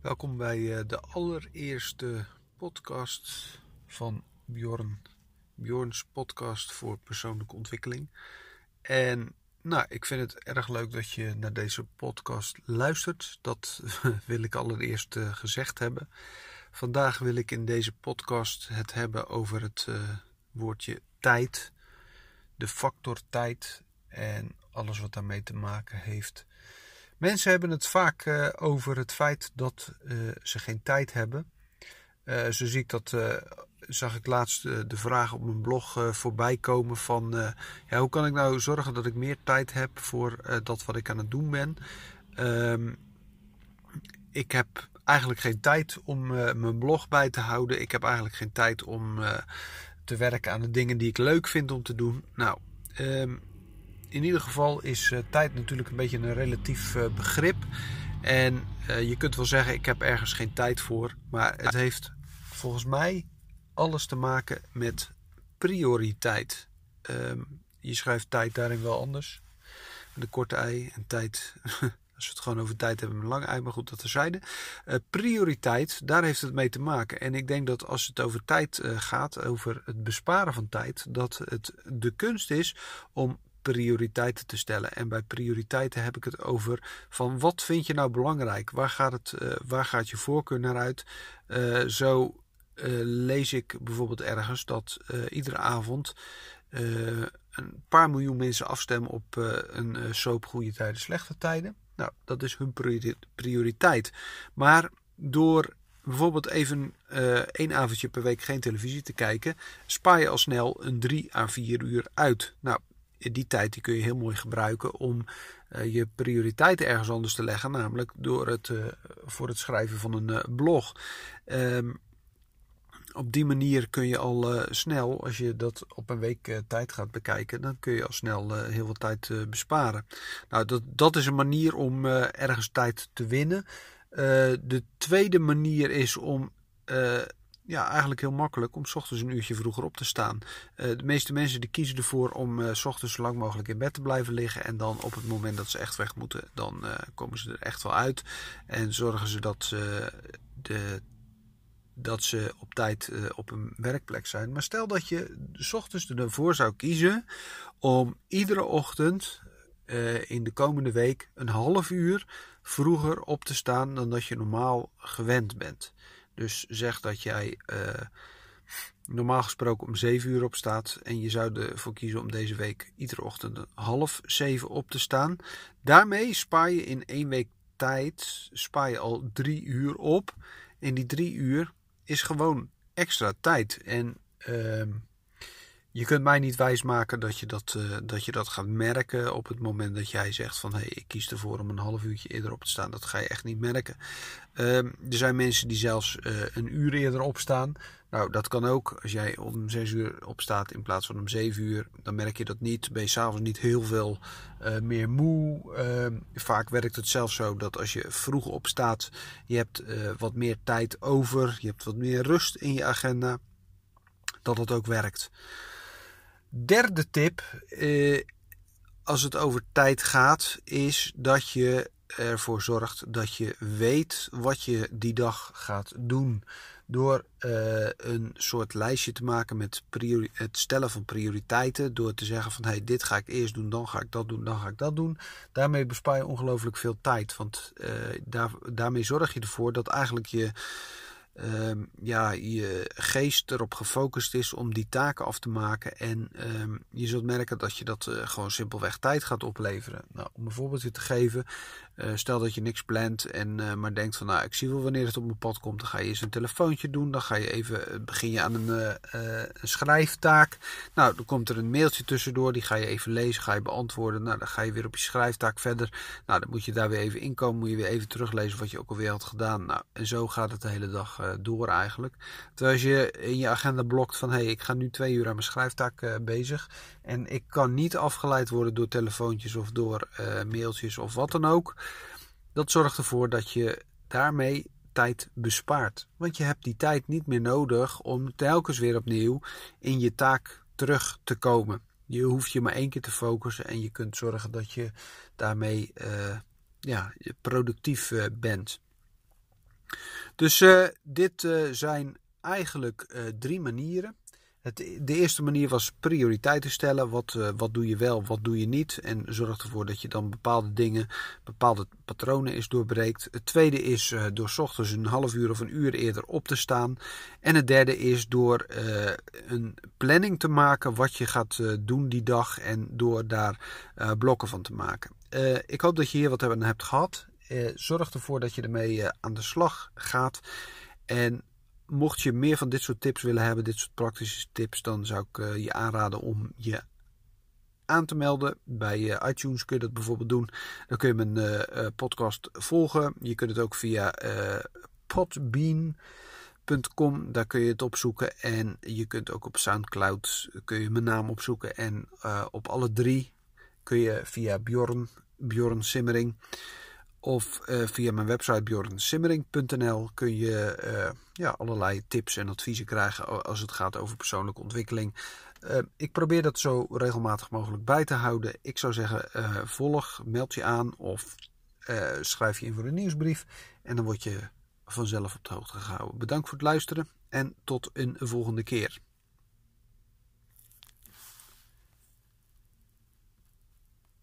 Welkom bij de allereerste podcast van Bjorn. Bjorns podcast voor persoonlijke ontwikkeling. En nou, ik vind het erg leuk dat je naar deze podcast luistert. Dat wil ik allereerst gezegd hebben. Vandaag wil ik in deze podcast het hebben over het woordje tijd. De factor tijd en alles wat daarmee te maken heeft. Mensen hebben het vaak uh, over het feit dat uh, ze geen tijd hebben. Uh, zo zie ik dat, zag ik laatst de vraag op mijn blog voorbij komen van ja, hoe kan ik nou zorgen dat ik meer tijd heb voor dat wat ik aan het doen ben. Ehm, ik heb eigenlijk geen tijd om mijn blog bij te houden. Ik heb eigenlijk geen tijd om te werken aan de dingen die ik leuk vind om te doen. Nou, um, in ieder geval is uh, tijd natuurlijk een beetje een relatief uh, begrip. En uh, je kunt wel zeggen, ik heb ergens geen tijd voor. Maar het heeft volgens mij alles te maken met prioriteit. Um, je schrijft tijd daarin wel anders. Met een korte ei en tijd. Als we het gewoon over tijd hebben een lange ei, maar goed, dat terzijde. Uh, prioriteit, daar heeft het mee te maken. En ik denk dat als het over tijd gaat, over het besparen van tijd, dat het de kunst is om prioriteiten te stellen. En bij prioriteiten heb ik het over van wat vind je nou belangrijk? Waar gaat, het, uh, waar gaat je voorkeur naar uit? Uh, zo uh, lees ik bijvoorbeeld ergens dat iedere avond een paar miljoen mensen afstemmen op een soap goede tijden, slechte tijden. Nou, dat is hun prioriteit. Maar door bijvoorbeeld even uh, één avondje per week geen televisie te kijken, spaar je al snel een 3 à 4 uur uit. Nou, die tijd die kun je heel mooi gebruiken om uh, je prioriteiten ergens anders te leggen, namelijk door het, uh, voor het schrijven van een uh, blog. Um, op die manier kun je al snel, als je dat op een week tijd gaat bekijken, dan kun je al snel heel veel tijd besparen. Nou, dat, dat is een manier om ergens tijd te winnen. de tweede manier is om ja, eigenlijk heel makkelijk om s ochtends een uurtje vroeger op te staan. Uh, de meeste mensen die kiezen ervoor om uh, s ochtends zo lang mogelijk in bed te blijven liggen. En dan op het moment dat ze echt weg moeten, dan uh, komen ze er echt wel uit. En zorgen ze dat, de, dat ze op tijd op een werkplek zijn. Maar stel dat je s ochtends ervoor zou kiezen om iedere ochtend in de komende week een half uur vroeger op te staan dan dat je normaal gewend bent. Dus zeg dat jij uh, normaal gesproken om 7 uur opstaat en je zou ervoor kiezen om deze week iedere ochtend half 7 op te staan. Daarmee spaar je in één week tijd spaar je al 3 uur op. En die 3 uur is gewoon extra tijd. En uh, je kunt mij niet wijsmaken dat je dat, uh, dat je dat gaat merken op het moment dat jij zegt van hé, hey, ik kies ervoor om een half uurtje eerder op te staan. Dat ga je echt niet merken. Uh, er zijn mensen die zelfs uh, een uur eerder opstaan. Nou, dat kan ook. Als jij om zes uur opstaat in plaats van om zeven uur, dan merk je dat niet. Ben je s'avonds niet heel veel uh, meer moe. Uh, vaak werkt het zelfs zo dat als je vroeg opstaat, je hebt wat meer tijd over. Je hebt wat meer rust in je agenda. Dat het ook werkt. Derde tip, eh, als het over tijd gaat, is dat je ervoor zorgt dat je weet wat je die dag gaat doen. Door uh, een soort lijstje te maken met het stellen van prioriteiten. Door te zeggen van hey, dit ga ik eerst doen, dan ga ik dat doen, dan ga ik dat doen. Daarmee bespaar je ongelooflijk veel tijd. Want daar, daarmee zorg je ervoor dat eigenlijk je um, ja, je geest erop gefocust is om die taken af te maken. En um, je zult merken dat je dat uh, gewoon simpelweg tijd gaat opleveren. Nou, om een voorbeeldje te geven. Uh, stel dat je niks plant en uh, maar denkt van nou, ik zie wel wanneer het op mijn pad komt. Dan ga je eens een telefoontje doen. Dan ga je even, begin je aan een, schrijftaak. Nou, dan komt er een mailtje tussendoor. Die ga je even lezen, ga je beantwoorden. Nou, dan ga je weer op je schrijftaak verder. Nou, dan moet je daar weer even inkomen. Moet je weer even teruglezen wat je ook alweer had gedaan. Nou, en zo gaat het de hele dag door eigenlijk. Terwijl als je in je agenda blokt van hé, hey, ik ga nu twee uur aan mijn schrijftaak bezig. En ik kan niet afgeleid worden door telefoontjes of door mailtjes of wat dan ook. Dat zorgt ervoor dat je daarmee tijd bespaart. Want je hebt die tijd niet meer nodig om telkens weer opnieuw in je taak terug te komen. Je hoeft je maar één keer te focussen en je kunt zorgen dat je daarmee uh, ja, productief bent. Dus dit zijn eigenlijk drie manieren. De eerste manier was prioriteiten stellen. Wat, uh, wat doe je wel, wat doe je niet. En zorg ervoor dat je dan bepaalde dingen, bepaalde patronen is doorbreekt. Het tweede is uh, door ochtends een half uur of een uur eerder op te staan. En het derde is door uh, een planning te maken wat je gaat doen die dag. En door daar blokken van te maken. ik hoop dat je hier wat aan hebt gehad. zorg ervoor dat je ermee aan de slag gaat. En mocht je meer van dit soort tips willen hebben, dit soort praktische tips, dan zou ik uh, je aanraden om je aan te melden. Bij uh, iTunes kun je dat bijvoorbeeld doen. Dan kun je mijn uh, podcast volgen. Je kunt het ook via podbean.com, daar kun je het opzoeken. En je kunt ook op Soundcloud kun je mijn naam opzoeken. En op alle drie kun je via Bjorn, Bjorn Simmering of uh, via mijn website bjornsimmering.nl kun je uh, ja, allerlei tips en adviezen krijgen als het gaat over persoonlijke ontwikkeling. Uh, ik probeer dat zo regelmatig mogelijk bij te houden. Ik zou zeggen, volg, meld je aan of schrijf je in voor een nieuwsbrief. En dan word je vanzelf op de hoogte gehouden. Bedankt voor het luisteren en tot een volgende keer.